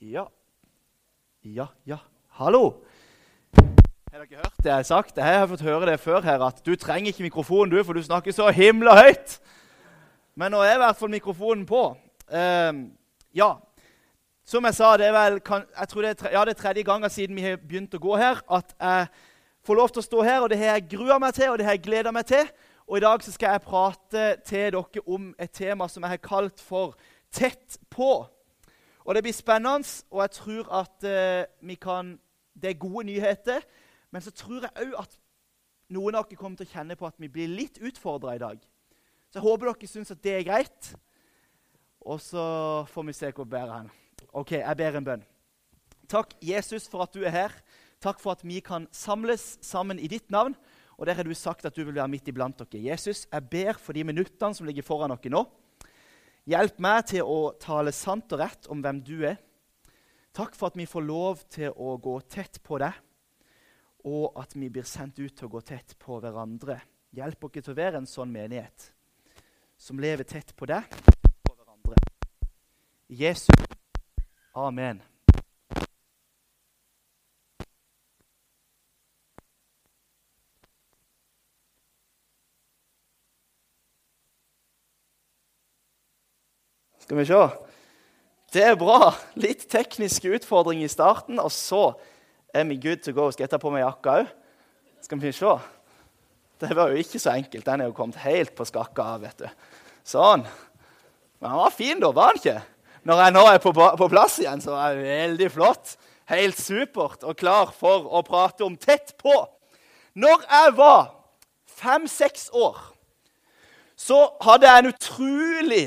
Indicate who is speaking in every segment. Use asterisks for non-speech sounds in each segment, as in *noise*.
Speaker 1: Ja. Ja, ja. Hallo! Har dere hørt det jeg har sagt? Jeg har fått høre det før her, at du trenger ikke mikrofonen, du, for du snakker så himla høyt. Men nå er i hvert fall mikrofonen på. Uh, ja. Som jeg sa, det er vel kan, jeg tror det er, tre, ja, det er tredje gangen siden vi har begynt å gå her, at jeg får lov til å stå her. og Det har jeg grua meg til, og det har jeg gleda meg til. Og i dag så skal jeg prate til dere om et tema som jeg har kalt for 'Tett på'. Og Det blir spennende, og jeg tror at uh, vi kan, det er gode nyheter. Men så tror jeg òg at noen av dere kommer til å kjenne på at vi blir litt utfordra i dag. Så jeg håper dere syns at det er greit. Og så får vi se hvor bedre han. Ok, jeg ber en bønn. Takk, Jesus, for at du er her. Takk for at vi kan samles sammen i ditt navn. Og der har du sagt at du vil være midt iblant dere. Jesus, jeg ber for de minuttene som ligger foran dere nå. Hjelp meg til å tale sant og rett om hvem du er. Takk for at vi får lov til å gå tett på deg, og at vi blir sendt ut til å gå tett på hverandre. Hjelp oss til å være en sånn menighet som lever tett på deg og hverandre. Jesus. Amen. Skal vi se. Det er bra. Litt tekniske utfordringer i starten, og så er vi good to go. Skal jeg ta på meg jakka òg? Skal vi se. Det var jo ikke så enkelt. Den er jo kommet helt på skakka av. vet du. Sånn. Men han var fin, da, var han ikke? Når jeg nå er på, på plass igjen, så er det veldig flott. Helt supert og klar for å prate om Tett på. Når jeg var fem-seks år, så hadde jeg en utrolig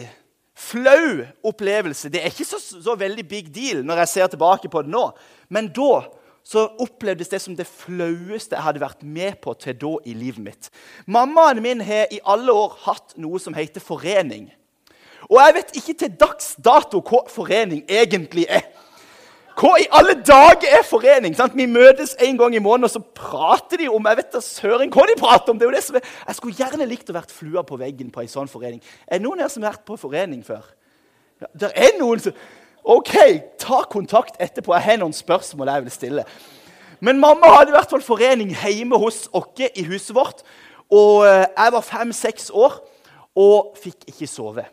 Speaker 1: flau opplevelse. Det er ikke så, så, veldig big deal når jeg ser tilbake på det nå. Men da så opplevdes det som det flaueste jeg hadde vært med på til da i livet mitt. Mammaen min har i alle år hatt noe som heter forening. Og jeg vet ikke til dags dato hva forening egentlig er. Hva i alle dager er forening? Sant? Vi møtes en gang i måneden, og så prater de om jeg vet da søren hva de prater om. Det er jo det som er. Jeg skulle gjerne likt å vært flua på veggen på en sånn forening. Er det noen her som har vært på forening før? Ja, det er noen som OK, ta kontakt etterpå. Jeg har noen spørsmål jeg vil stille. Men mamma hadde i hvert fall forening hjemme hos oss i huset vårt. Og eh, jeg var fem-seks år og fikk ikke sove.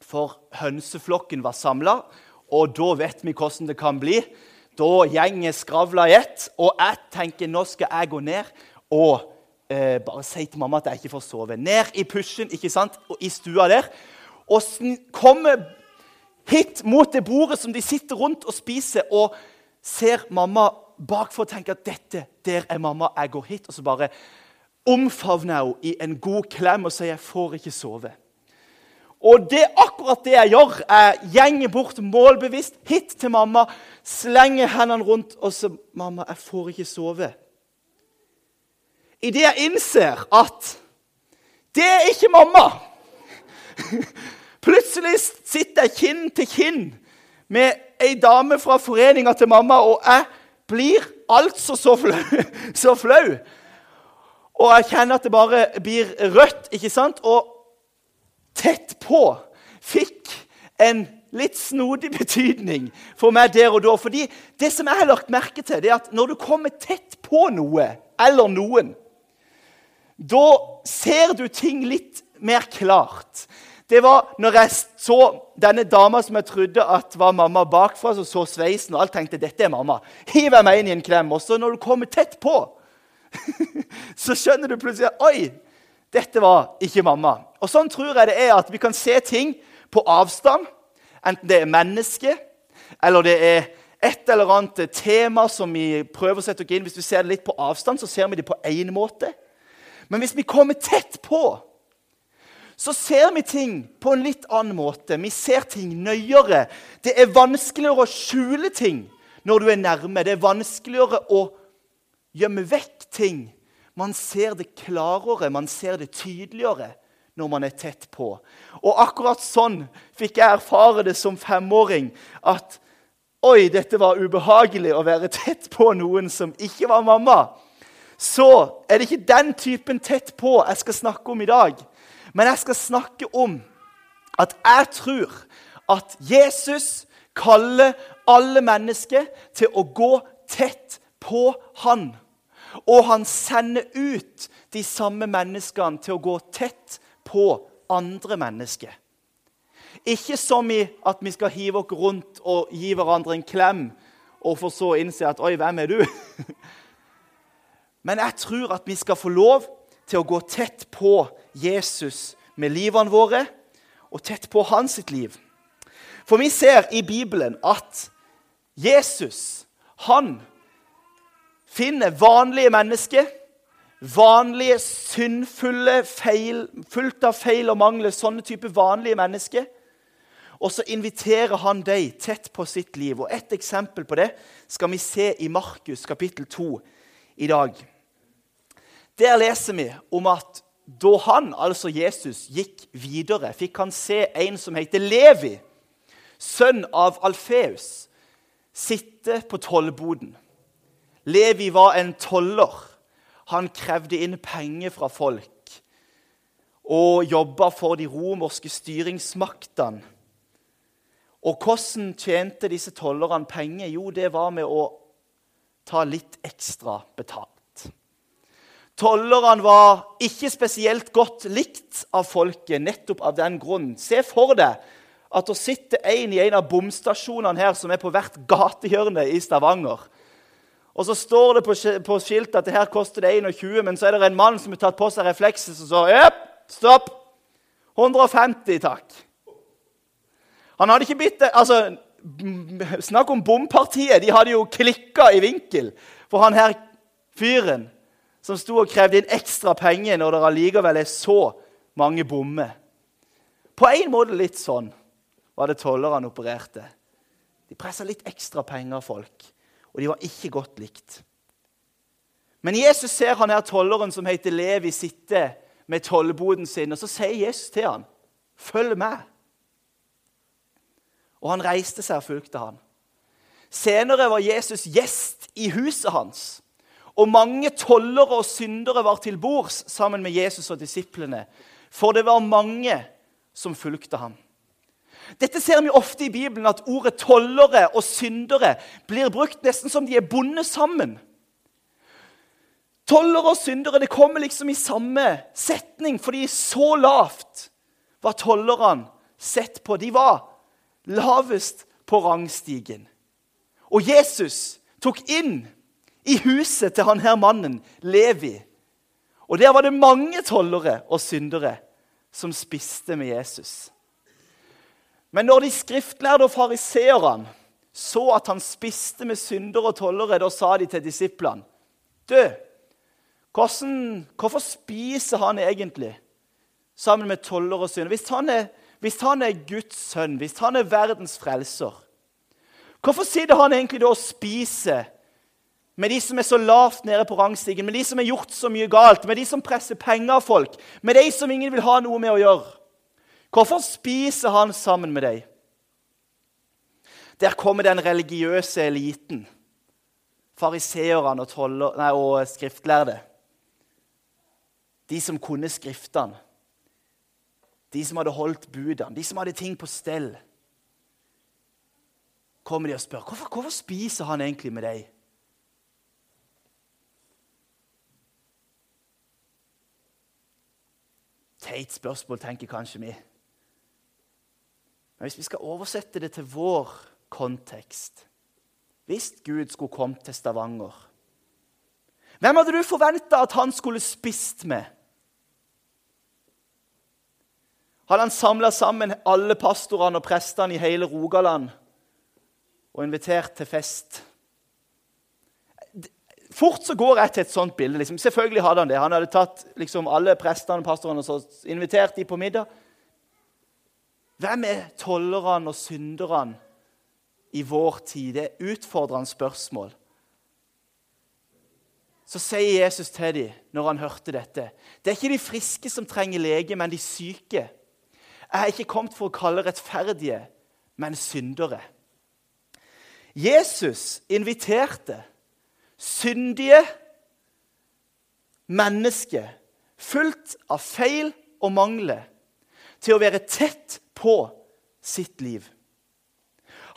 Speaker 1: For hønseflokken var samla. Og da vet vi hvordan det kan bli. Da gjenger skravla i ett, og jeg tenker nå skal jeg gå ned og eh, bare si til mamma at jeg ikke får sove. Ned i pushen ikke sant? Og i stua der. Og komme hit mot det bordet som de sitter rundt og spiser, og ser mamma bakfor og tenker at dette, der er mamma. Jeg går hit, og så bare omfavner jeg henne i en god klem og sier jeg får ikke sove. Og det er akkurat det jeg gjør. Jeg gjenger bort målbevisst hit til mamma, slenger hendene rundt og så 'Mamma, jeg får ikke sove.' Idet jeg innser at det er ikke mamma *laughs* Plutselig sitter jeg kinn til kinn med ei dame fra foreninga til mamma, og jeg blir altså så flau. *laughs* Så flau. Og jeg kjenner at det bare blir rødt. ikke sant? Og tett på fikk en litt snodig betydning for meg der og da. Fordi det som jeg har lagt merke til, det er at når du kommer tett på noe eller noen, da ser du ting litt mer klart. Det var når jeg så denne dama som jeg trodde at var mamma bakfra, som så sveisen og alt, tenkte dette er mamma. Hiver meg inn i en klem. Og så når du kommer tett på, *laughs* så skjønner du plutselig oi, dette var ikke mamma. Og Sånn tror jeg det er at vi kan se ting på avstand. Enten det er menneske, eller det er et eller annet tema som vi prøver å sette oss inn. Hvis vi ser det litt på avstand, så ser vi det på én måte. Men hvis vi kommer tett på, så ser vi ting på en litt annen måte. Vi ser ting nøyere. Det er vanskeligere å skjule ting når du er nærme. Det er vanskeligere å gjemme vekk ting man ser det klarere, man ser det tydeligere når man er tett på. Og akkurat sånn fikk jeg erfare det som femåring. At oi, dette var ubehagelig å være tett på noen som ikke var mamma. Så er det ikke den typen tett på jeg skal snakke om i dag. Men jeg skal snakke om at jeg tror at Jesus kaller alle mennesker til å gå tett på han. Og han sender ut de samme menneskene til å gå tett på andre mennesker. Ikke som i at vi skal hive oss rundt og gi hverandre en klem, og for så innse at 'oi, hvem er du?' *laughs* Men jeg tror at vi skal få lov til å gå tett på Jesus med livene våre, og tett på hans sitt liv. For vi ser i Bibelen at Jesus, han finner vanlige mennesker, vanlige, syndfulle, feil, fullt av feil og mangler, sånne type vanlige mennesker. Og så inviterer han deg tett på sitt liv. Og Et eksempel på det skal vi se i Markus kapittel 2 i dag. Der leser vi om at da han, altså Jesus, gikk videre, fikk han se en som heter Levi, sønn av Alfeus, sitte på tollboden. Levi var en toller. Han krevde inn penger fra folk og jobba for de romerske styringsmaktene. Og hvordan tjente disse tollerne penger? Jo, det var med å ta litt ekstra betalt. Tollerne var ikke spesielt godt likt av folket nettopp av den grunn. Se for deg at det sitter en i en av bomstasjonene her som er på hvert gatehjørne i Stavanger. Og så står det på, skiltet at det her koster det 21, men så er det en mann som har tatt på seg reflekset, som sa Jepp, stopp! 150, takk. Han hadde ikke bitt altså, Snakk om bompartiet. De hadde jo klikka i vinkel for han her fyren som sto og krevde inn ekstra penger når det allikevel er så mange bommer. På en måte litt sånn var det tollerne opererte. De pressa litt ekstra penger av folk, og de var ikke godt likt. Men Jesus ser han her tolleren som heter Levi, sitte med tollboden sin, og så sier Jesus til han, 'Følg med.' Og han reiste seg og fulgte han. Senere var Jesus gjest i huset hans. Og mange tollere og syndere var til bords sammen med Jesus og disiplene. For det var mange som fulgte ham. Dette ser vi ofte i Bibelen, at ordet tollere og syndere blir brukt nesten som de er bundet sammen. Tollere og syndere det kommer liksom i samme setning, fordi så lavt var tollerne sett på. De var lavest på rangstigen. Og Jesus tok inn i huset til han her mannen, Levi. Og der var det mange tollere og syndere som spiste med Jesus. Men når de skriftlærde og fariseerne så at han spiste med syndere og tollere, da sa de til disiplene Du, hvordan, hvorfor spiser han egentlig sammen med tollere og syndere? Hvis han, er, hvis han er Guds sønn, hvis han er verdens frelser, hvorfor sitter han egentlig da og spiser med de som er så lavt nede på rangstigen, med de som har gjort så mye galt, med de som presser penger av folk, med de som ingen vil ha noe med å gjøre. Hvorfor spiser han sammen med deg? Der kommer den religiøse eliten, fariseerne og, og skriftlærde. De som kunne Skriftene, de som hadde holdt budene, de som hadde ting på stell. Kommer de og spør hvorfor, hvorfor spiser han egentlig med deg. Teit spørsmål, tenker kanskje vi. Men hvis vi skal oversette det til vår kontekst Hvis Gud skulle kommet til Stavanger, hvem hadde du forventa at han skulle spist med? Hadde han samla sammen alle pastorene og prestene i hele Rogaland og invitert til fest? Fort så går jeg til et sånt bilde. Liksom. Selvfølgelig hadde han det. Han hadde tatt liksom, alle prestene og pastorene og invitert dem på middag. Hvem er tollerne og synderne i vår tid? Det er utfordrende spørsmål. Så sier Jesus til dem når han hørte dette Det er ikke de friske som trenger lege, men de syke. Jeg er ikke kommet for å kalle rettferdige, men syndere. Jesus inviterte syndige mennesker fullt av feil og mangler til å være tett på sitt liv.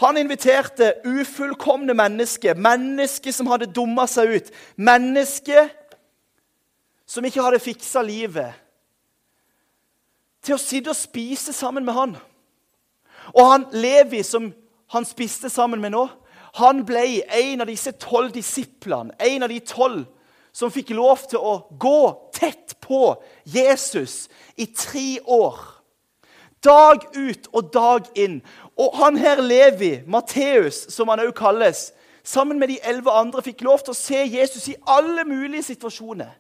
Speaker 1: Han inviterte ufullkomne mennesker, mennesker som hadde dumma seg ut, mennesker som ikke hadde fiksa livet, til å sitte og spise sammen med han. Og han Levi, som han spiste sammen med nå, han ble en av disse tolv disiplene, en av de tolv som fikk lov til å gå tett på Jesus i tre år. Dag ut og dag inn. Og han her Levi, Matteus, som han òg kalles, sammen med de elleve andre, fikk lov til å se Jesus i alle mulige situasjoner.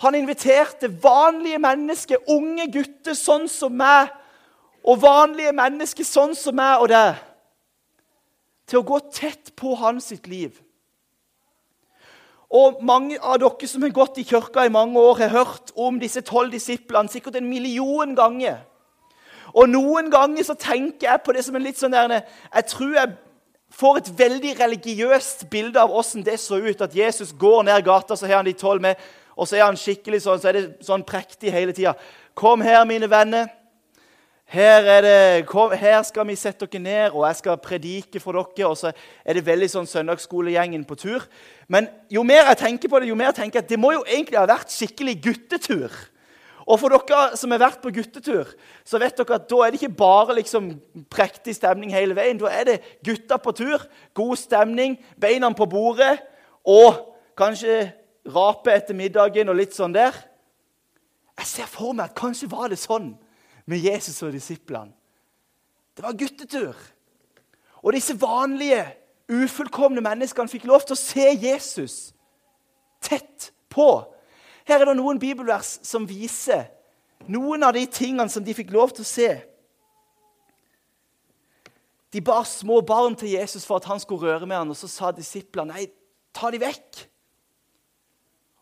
Speaker 1: Han inviterte vanlige mennesker, unge gutter sånn som meg, og vanlige mennesker sånn som meg og deg, til å gå tett på hans sitt liv. Og Mange av dere som har gått i kirka i mange år, har hørt om disse tolv disiplene sikkert en million ganger. Og Noen ganger så tenker jeg på det som en litt sånn der, Jeg tror jeg får et veldig religiøst bilde av hvordan det så ut. At Jesus går ned gata, så har han de tolv med, og så er han skikkelig sånn, så er det sånn prektig hele tida. Kom her, mine venner. Her, det, her, skal vi sette dere ned, og jeg skal predike for dere. Og så er det veldig sånn søndagsskolegjengen på tur. Men jo mer jeg tenker på det, jo mer jeg tenker at det må jo egentlig ha vært skikkelig guttetur. Og for dere som har vært på guttetur, så vet dere at da er det ikke bare liksom prektig stemning hele veien. Da er det gutta på tur, god stemning, beina på bordet og kanskje rape etter middagen og litt sånn der. Jeg ser for meg at kanskje var det sånn med Jesus og disiplene. Det var guttetur. Og disse vanlige, ufullkomne menneskene fikk lov til å se Jesus tett på. Her er det noen bibelvers som viser noen av de tingene som de fikk lov til å se. De bar små barn til Jesus for at han skulle røre med ham, og så sa disiplene nei, ta de vekk.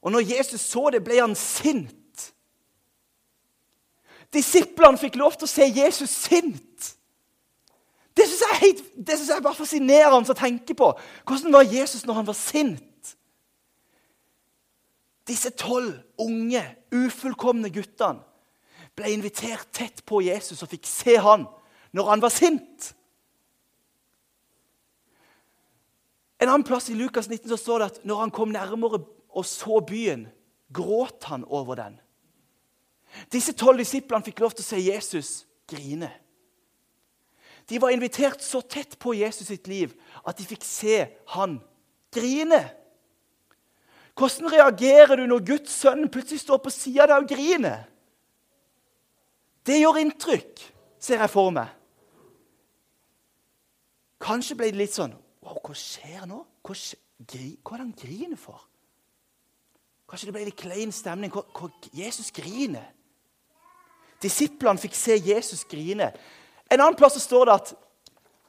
Speaker 1: Og når Jesus så det, ble han sint. Disiplene fikk lov til å se Jesus sint. Det syns jeg, synes jeg er bare fascinerende å tenke på. Hvordan var Jesus når han var sint? Disse tolv unge, ufullkomne guttene ble invitert tett på Jesus og fikk se han når han var sint. En annen plass i Lukas 19 så står det at når han kom nærmere og så byen, gråt han over den. Disse tolv disiplene fikk lov til å se Jesus grine. De var invitert så tett på Jesus sitt liv at de fikk se han grine. Hvordan reagerer du når Guds sønn plutselig står på sida av deg og griner? Det gjør inntrykk, ser jeg for meg. Kanskje ble det litt sånn wow, Hva skjer nå? Hva, skjer, hva er det han griner for? Kanskje det ble litt klein stemning. Hva, hva, Jesus griner. Disiplene fikk se Jesus grine. En annen plass står det at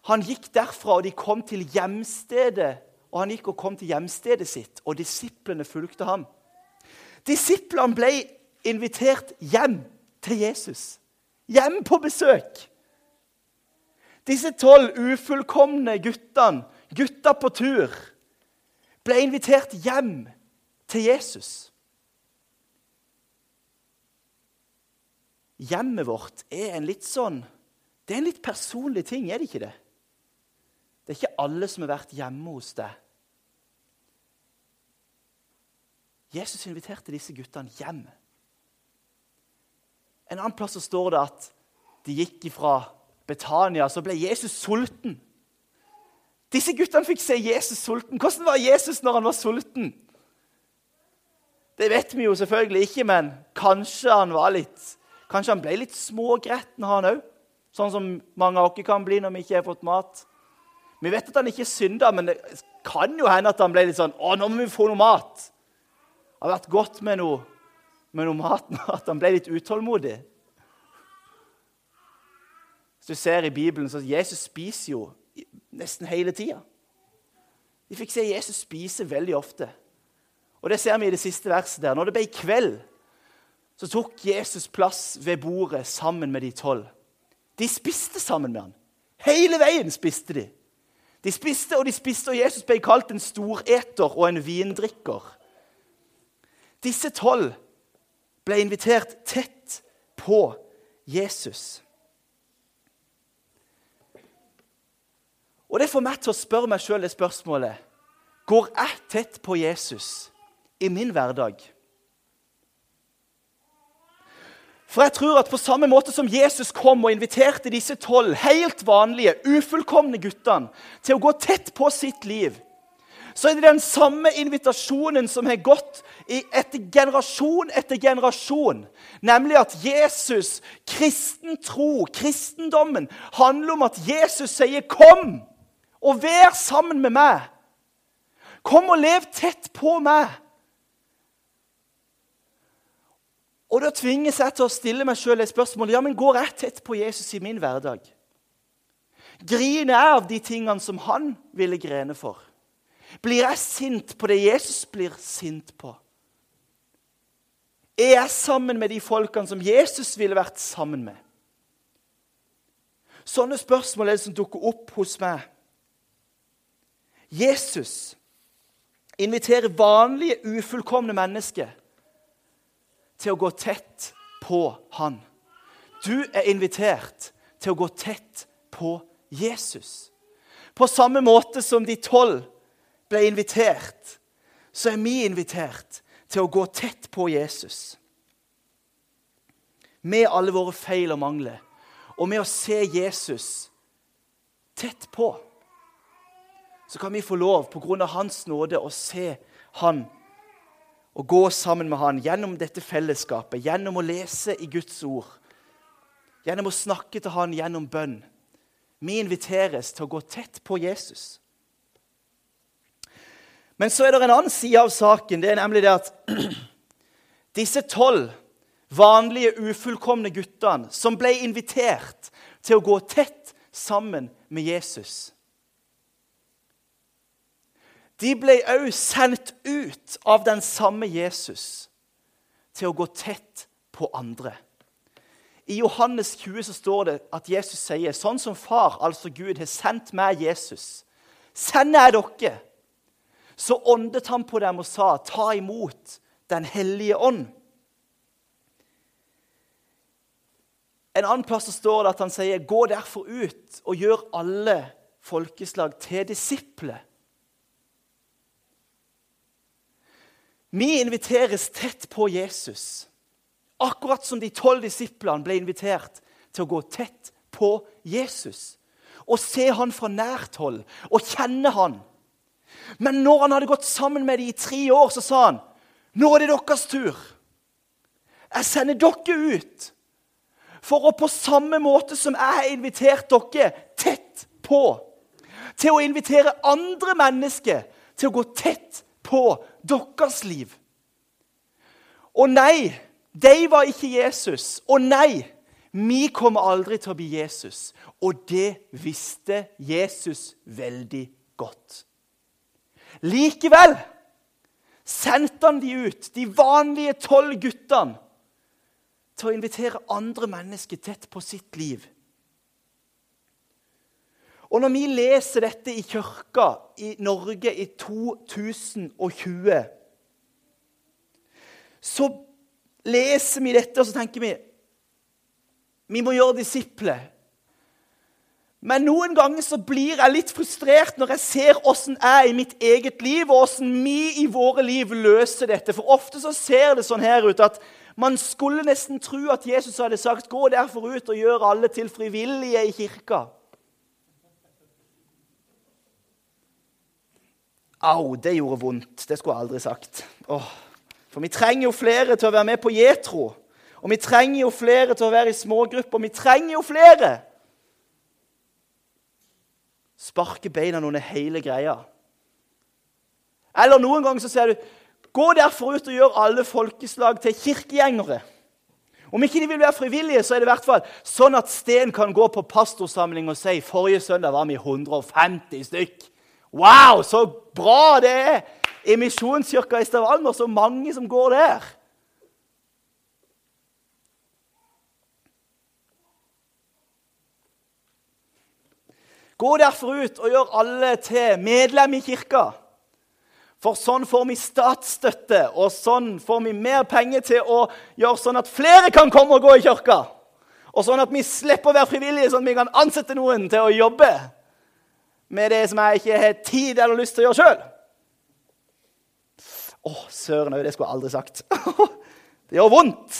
Speaker 1: han gikk derfra, og de kom til hjemstedet. Og han gikk og kom til hjemstedet sitt, og disiplene fulgte ham. Disiplene ble invitert hjem til Jesus. Hjem på besøk. Disse tolv ufullkomne guttene, gutta på tur, ble invitert hjem til Jesus. Hjemmet vårt er en litt sånn Det er en litt personlig ting, er det ikke det? Det er ikke alle som har vært hjemme hos deg. Jesus inviterte disse guttene hjem. En annen plass så står det at de gikk ifra Betania, så ble Jesus sulten. Disse guttene fikk se Jesus sulten. Hvordan var Jesus når han var sulten? Det vet vi jo selvfølgelig ikke, men kanskje han var litt Kanskje han ble litt smågretten, han òg. Sånn som mange av oss kan bli når vi ikke har fått mat. Vi vet at han ikke synda, men det kan jo hende at han ble litt sånn Å, nå må vi få noe mat. Det har vært godt med noe, med noe mat At han ble litt utålmodig. Hvis du ser i Bibelen, så Jesus spiser jo nesten hele tida. Vi fikk se Jesus spise veldig ofte. Og det ser vi i det siste verset der. Når det ble kveld, så tok Jesus plass ved bordet sammen med de tolv. De spiste sammen med han. Hele veien spiste de. De spiste og de spiste, og Jesus ble kalt en storeter og en vindrikker. Disse tolv ble invitert tett på Jesus. Og det får meg til å spørre meg sjøl det spørsmålet Går jeg tett på Jesus i min hverdag? For jeg tror at på samme måte som Jesus kom og inviterte disse tolv helt vanlige, ufullkomne guttene til å gå tett på sitt liv, så er det den samme invitasjonen som har gått etter generasjon etter generasjon. Nemlig at Jesus, kristen tro, kristendommen, handler om at Jesus sier 'Kom og vær sammen med meg'. Kom og lev tett på meg. Og da tvinges jeg til å stille meg sjøl et spørsmål ja, men går jeg tett på Jesus i min hverdag. Griner jeg av de tingene som han ville grene for? Blir jeg sint på det Jesus blir sint på? Er jeg sammen med de folkene som Jesus ville vært sammen med? Sånne spørsmål er det som dukker opp hos meg. Jesus inviterer vanlige, ufullkomne mennesker til å gå tett på han. Du er invitert til å gå tett på Jesus. På samme måte som de tolv ble invitert, så er vi invitert til å gå tett på Jesus. Med alle våre feil og mangler, og med å se Jesus tett på, så kan vi få lov, på grunn av Hans nåde, å se Han å gå sammen med han gjennom dette fellesskapet, gjennom å lese i Guds ord, gjennom å snakke til han gjennom bønn. Vi inviteres til å gå tett på Jesus. Men så er det en annen side av saken. Det er nemlig det at *clears throat* disse tolv vanlige, ufullkomne guttene som ble invitert til å gå tett sammen med Jesus de ble òg sendt ut av den samme Jesus til å gå tett på andre. I Johannes 20 så står det at Jesus sier, sånn som far, altså Gud, har sendt meg Jesus, sender jeg dere. Så åndet han på dem og sa, ta imot Den hellige ånd. En annen plass så står det at han sier, gå derfor ut og gjør alle folkeslag til disipler. Vi inviteres tett på Jesus, akkurat som de tolv disiplene ble invitert til å gå tett på Jesus. Og se han fra nært hold og kjenne han. Men når han hadde gått sammen med dem i tre år, så sa han nå er det deres tur. Jeg sender dere ut for å på samme måte som jeg har invitert dere tett på, til å invitere andre mennesker til å gå tett på deres liv. Og nei, de var ikke Jesus. Og nei, vi kommer aldri til å bli Jesus. Og det visste Jesus veldig godt. Likevel sendte han de ut, de vanlige tolv guttene, til å invitere andre mennesker tett på sitt liv. Og når vi leser dette i kirka i Norge i 2020, så leser vi dette og så tenker vi vi må gjøre disipler. Men noen ganger så blir jeg litt frustrert når jeg ser åssen jeg er i mitt eget liv og åssen vi i våre liv løser dette. For ofte så ser det sånn her ut at man skulle nesten tro at Jesus hadde sagt 'Gå derfor ut og gjør alle til frivillige i kirka'. Au, det gjorde vondt. Det skulle jeg aldri sagt. Åh. For vi trenger jo flere til å være med på Jetro. Og vi trenger jo flere til å være i smågrupper. Vi trenger jo flere! Sparke beina under hele greia. Eller noen ganger så sier du Gå derfor ut og gjør alle folkeslag til kirkegjengere. Om ikke de vil være frivillige, så er det i hvert fall sånn at Sten kan gå på pastorsamling og si forrige søndag var vi 150 stykk. Wow, så bra det er i Misjonskirka i Stavanger! Så mange som går der. Gå derfor ut og gjør alle til medlem i kirka. For sånn får vi statsstøtte, og sånn får vi mer penger til å gjøre sånn at flere kan komme og gå i kirka. Og sånn at vi slipper å være frivillige, sånn at vi kan ansette noen til å jobbe med det som jeg ikke har tid eller lyst til å gjøre sjøl. Å, søren òg, det skulle jeg aldri sagt. *laughs* det gjør vondt.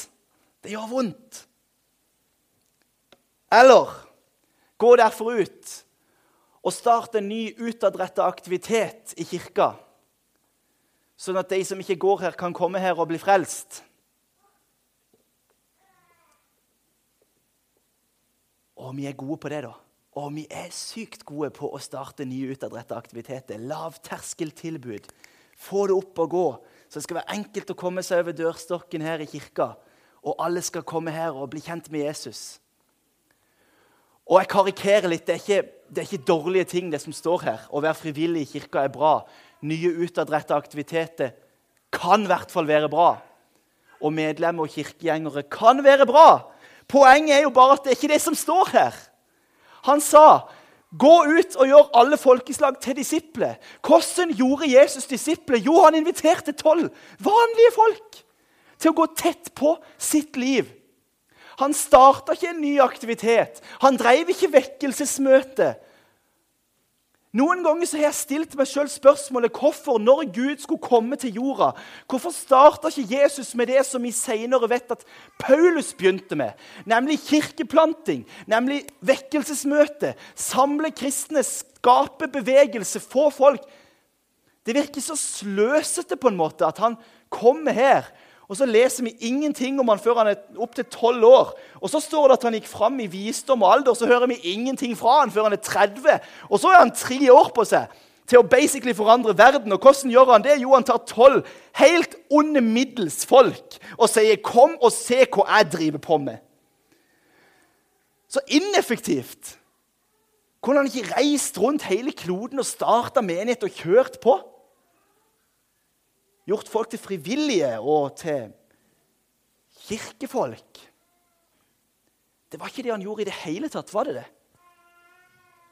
Speaker 1: Det gjør vondt. Eller gå derfor ut og start en ny utadretta aktivitet i kirka, sånn at de som ikke går her, kan komme her og bli frelst. Og vi er gode på det, da. Og vi er sykt gode på å starte nye utadrettede aktiviteter. Lavterskeltilbud. Få det opp og gå, så det skal være enkelt å komme seg over dørstokken her i kirka. Og alle skal komme her og bli kjent med Jesus. Og jeg karikerer litt. Det er, ikke, det er ikke dårlige ting, det som står her. Å være frivillig i kirka er bra. Nye utadrettede aktiviteter kan i hvert fall være bra. Og medlemmer og kirkegjengere kan være bra. Poenget er jo bare at det er ikke det som står her. Han sa, 'Gå ut og gjør alle folkeslag til disipler'. Hvordan gjorde Jesus disipler? Jo, han inviterte tolv vanlige folk til å gå tett på sitt liv. Han starta ikke en ny aktivitet. Han drev ikke vekkelsesmøte. Noen ganger så har jeg stilt meg selv spørsmålet hvorfor, når Gud skulle komme til jorda, hvorfor starta ikke Jesus med det som vi senere vet at Paulus begynte med, nemlig kirkeplanting, nemlig vekkelsesmøte, samle kristne, skape bevegelse, få folk. Det virker så sløsete på en måte at han kommer her og så leser vi ingenting om han før han er opptil tolv år. Og så står det at han gikk fram i visdom og alder, og så hører vi ingenting fra han før han er 30. Og så er han tre år på seg til å basically forandre verden. Og hvordan gjør han det? Jo, han tar tolv helt onde middels folk og sier 'Kom og se hva jeg driver på med'. Så ineffektivt. Kunne han ikke reist rundt hele kloden og starta menighet og kjørt på? Gjort folk til frivillige og til kirkefolk. Det var ikke det han gjorde i det hele tatt, var det det?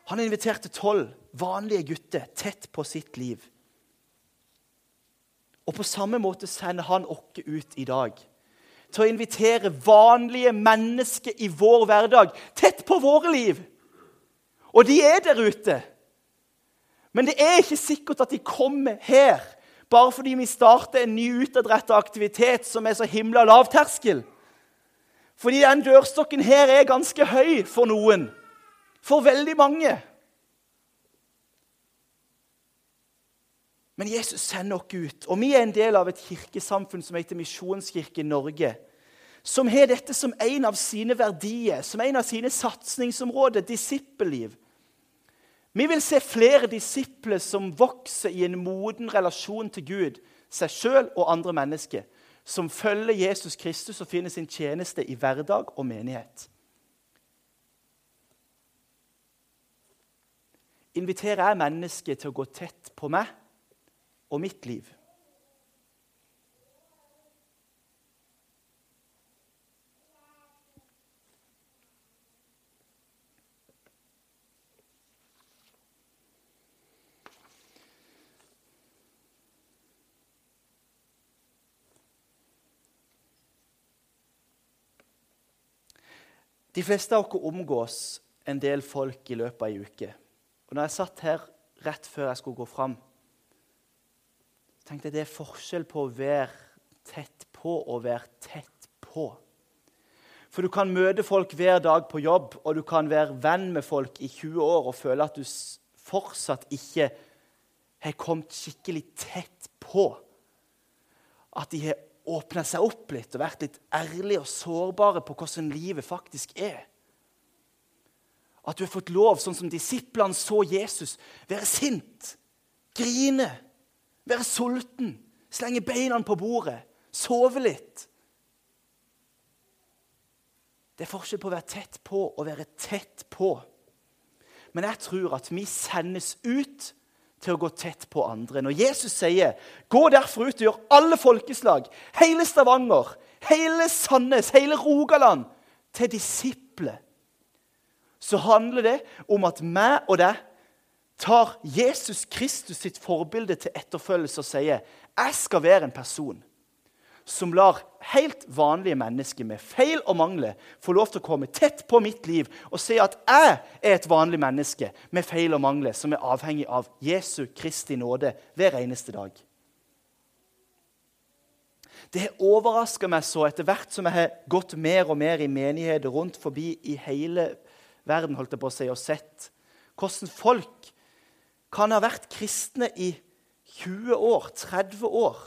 Speaker 1: Han inviterte tolv vanlige gutter tett på sitt liv. Og på samme måte sender han oss ut i dag til å invitere vanlige mennesker i vår hverdag tett på våre liv. Og de er der ute. Men det er ikke sikkert at de kommer her bare fordi vi starter en ny utadrettet aktivitet som er så himla lav terskel. Fordi den dørstokken her er ganske høy for noen. For veldig mange. Men Jesus sender oss ut, og vi er en del av et kirkesamfunn som heter Misjonskirke Norge. Som har dette som en av sine verdier, som en av sine satsingsområder, disippelliv. Vi vil se flere disipler som vokser i en moden relasjon til Gud, seg sjøl og andre mennesker, som følger Jesus Kristus og finner sin tjeneste i hverdag og menighet. Inviterer jeg mennesker til å gå tett på meg og mitt liv? De fleste av oss omgås en del folk i løpet av ei uke. Og når jeg satt her rett før jeg skulle gå fram, tenkte jeg det er forskjell på å være tett på og være tett på. For du kan møte folk hver dag på jobb, og du kan være venn med folk i 20 år og føle at du fortsatt ikke har kommet skikkelig tett på. At de har åpna seg opp litt og vært litt ærlige og sårbare på hvordan livet faktisk er. At du har fått lov, sånn som disiplene så Jesus, være sint, grine, være sulten, slenge beina på bordet, sove litt. Det er forskjell på å være tett på og være tett på. Men jeg tror at vi sendes ut til å gå tett på andre. Når Jesus sier 'Gå derfor ut og gjør alle folkeslag', hele Stavanger, hele Sandnes, hele Rogaland, til disipler, så handler det om at meg og deg tar Jesus Kristus sitt forbilde til etterfølgelse og sier 'Jeg skal være en person' som lar helt vanlige mennesker med feil og mangler få lov til å komme tett på mitt liv og se at jeg er et vanlig menneske med feil og mangler som er avhengig av Jesu Kristi nåde hver eneste dag. Det har overraska meg så etter hvert som jeg har gått mer og mer i menigheter rundt forbi i hele verden holdt jeg på å si, og sett hvordan folk kan ha vært kristne i 20 år, 30 år.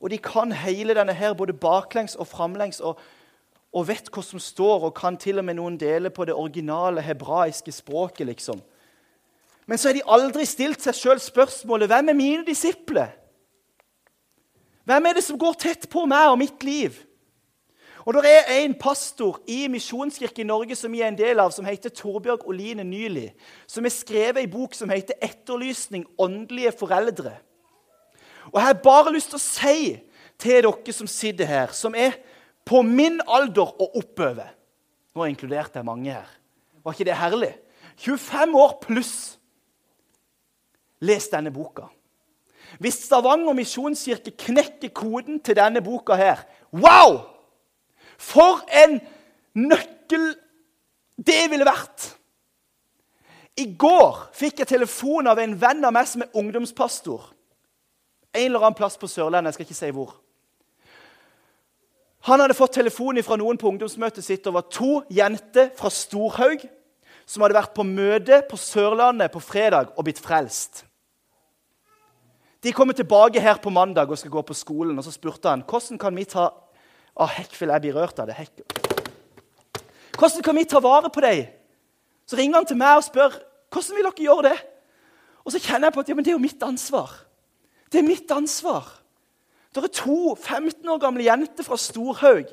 Speaker 1: Og de kan hele denne her både baklengs og framlengs og, og vet hva som står, og kan til og med noen dele på det originale hebraiske språket. liksom. Men så har de aldri stilt seg sjøl spørsmålet hvem er mine disipler? Hvem er det som går tett på meg og mitt liv? Og Det er en pastor i Misjonskirken i Norge som vi er en del av, som heter Torbjørg Oline Nyli, som har skrevet en bok som heter 'Etterlysning åndelige foreldre'. Og Jeg har bare lyst til å si til dere som sitter her, som er på min alder og oppover Nå inkluderte jeg mange her. Var ikke det herlig? 25 år pluss. Les denne boka. Hvis Stavanger misjonskirke knekker koden til denne boka her Wow! For en nøkkel det ville vært! I går fikk jeg telefon av en venn av meg som er ungdomspastor. En eller annen plass på Sørlandet. Jeg skal ikke si hvor. Han hadde fått telefon fra noen på ungdomsmøtet sitt. Det var to jenter fra Storhaug som hadde vært på møte på Sørlandet på fredag og blitt frelst. De kommer tilbake her på mandag og skal gå på skolen. og Så spurte han hvordan kan vi ta Å, hekk, vil jeg bli rørt av det. Hekk. Hvordan kan vi ta vare på deg? Så ringer han til meg og spør hvordan vil dere gjøre det. Og så kjenner jeg på at ja, men det er jo mitt ansvar. Det er mitt ansvar. Det er to 15 år gamle jenter fra Storhaug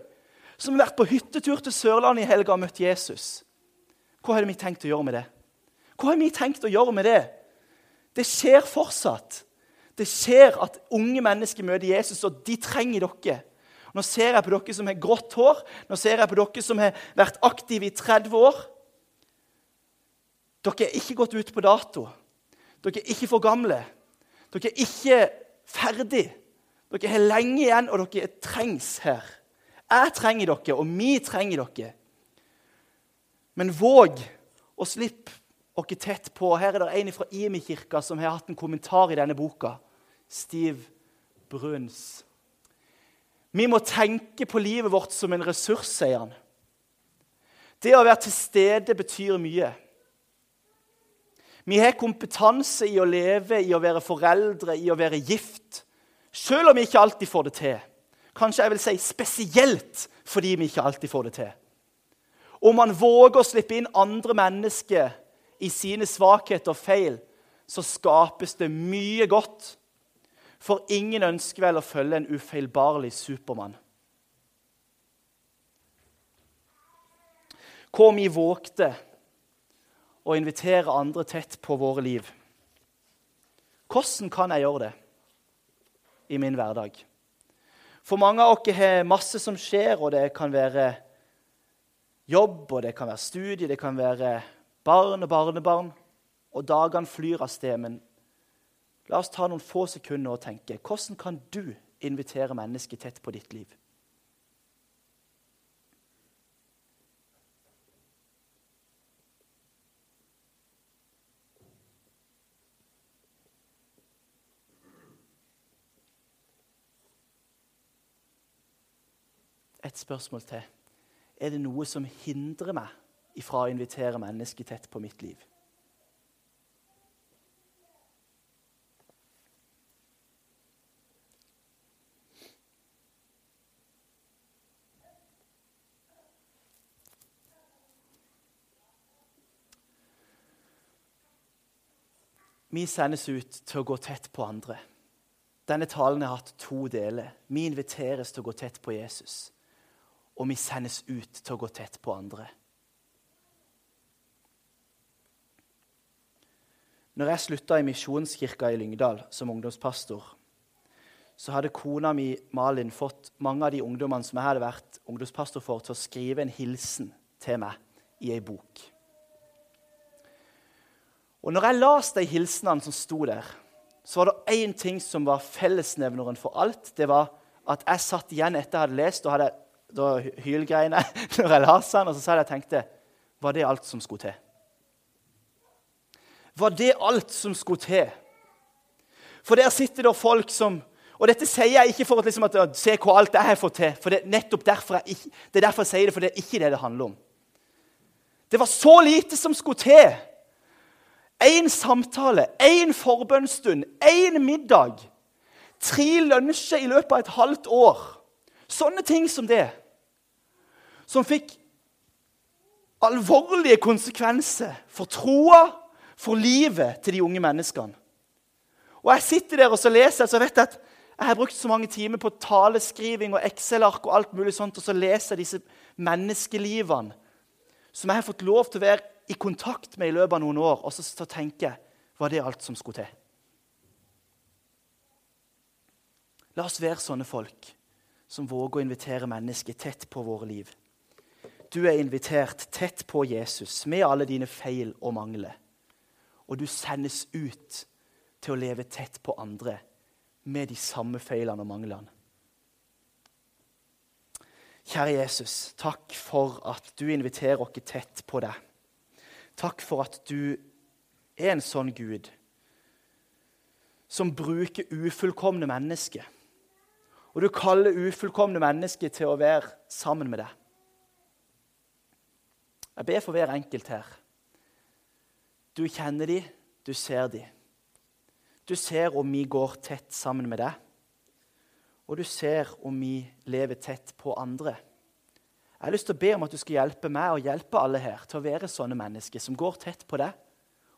Speaker 1: som har vært på hyttetur til Sørlandet i helga og møtt Jesus. Hva har vi tenkt å gjøre med det? Hva har vi tenkt å gjøre med det? Det skjer fortsatt. Det skjer at unge mennesker møter Jesus, og de trenger dere. Nå ser jeg på dere som har grått hår, nå ser jeg på dere som har vært aktive i 30 år. Dere er ikke gått ut på dato. Dere er ikke for gamle. Dere er ikke ferdig. Dere har lenge igjen, og dere trengs her. Jeg trenger dere, og vi trenger dere. Men våg å slippe dere tett på. Her er det en fra Imi-kirka som har hatt en kommentar i denne boka. Steve Bruns. Vi må tenke på livet vårt som en ressurs, sier han. Det å være til stede betyr mye. Vi har kompetanse i å leve, i å være foreldre, i å være gift. Selv om vi ikke alltid får det til. Kanskje jeg vil si spesielt fordi vi ikke alltid får det til. Om man våger å slippe inn andre mennesker i sine svakheter og feil, så skapes det mye godt for ingen ønsker vel å følge en ufeilbarlig Supermann. Hva om vi vågte å invitere andre tett på våre liv? Hvordan kan jeg gjøre det i min hverdag? For mange av dere har masse som skjer, og det kan være jobb, og det kan være studie, det kan være barn og barnebarn. Og dagene flyr av sted, men La oss ta noen få sekunder og tenke hvordan kan du invitere mennesket tett på ditt liv? Et spørsmål til. Er det noe som hindrer meg ifra å invitere mennesket tett på mitt liv? Vi sendes ut til å gå tett på andre. Denne talen har hatt to deler. Vi inviteres til å gå tett på Jesus, og vi sendes ut til å gå tett på andre. Når jeg slutta i Misjonskirka i Lyngdal som ungdomspastor, så hadde kona mi Malin fått mange av de ungdommene som jeg hadde vært ungdomspastor for, til å skrive en hilsen til meg i ei bok. Og når jeg leste de hilsenene som sto der, så var det én ting som var fellesnevneren for alt. Det var at jeg satt igjen etter jeg hadde lest, og hadde da hylgreiene når jeg leste den, og så sa jeg jeg tenkte Var det alt som skulle til? Var det alt som skulle til? For der sitter det folk som Og dette sier jeg ikke for at, liksom, at se hvor alt jeg har fått til. for Det er nettopp derfor jeg, ikke, det er derfor jeg sier det, for det er ikke det det handler om. Det var så lite som skulle til. Én samtale, én forbønnsstund, én middag. Tre lunsjer i løpet av et halvt år. Sånne ting som det. Som fikk alvorlige konsekvenser for troa, for livet til de unge menneskene. Og Jeg sitter der og så leser jeg, så vet jeg at jeg har brukt så mange timer på taleskriving og Excel-ark og alt mulig sånt, og så leser jeg disse menneskelivene som jeg har fått lov til å være i kontakt med i løpet av noen år. Og så, så tenker jeg var det alt som skulle til? La oss være sånne folk som våger å invitere mennesker tett på våre liv. Du er invitert tett på Jesus med alle dine feil og mangler. Og du sendes ut til å leve tett på andre med de samme feilene og manglene. Kjære Jesus, takk for at du inviterer oss tett på deg. Takk for at du er en sånn Gud som bruker ufullkomne mennesker og du kaller ufullkomne mennesker til å være sammen med deg. Jeg ber for hver enkelt her. Du kjenner dem, du ser dem. Du ser om vi går tett sammen med deg, og du ser om vi lever tett på andre. Jeg har lyst til å be om at du skal hjelpe meg og hjelpe alle her til å være sånne mennesker som går tett på deg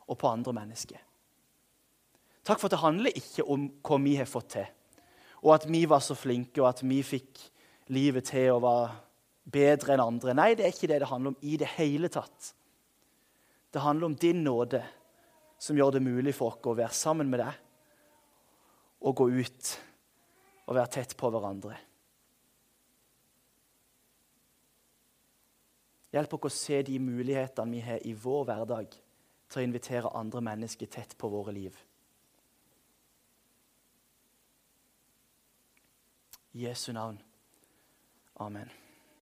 Speaker 1: og på andre mennesker. Takk for at det handler ikke om hva vi har fått til og at vi var så flinke, og at vi fikk livet til å være bedre enn andre. Nei, det er ikke det det handler om i det hele tatt. Det handler om din nåde, som gjør det mulig for oss å være sammen med deg og gå ut og være tett på hverandre. Hjelp oss å se de mulighetene vi har i vår hverdag til å invitere andre mennesker tett på våre liv. Jesu navn. Amen.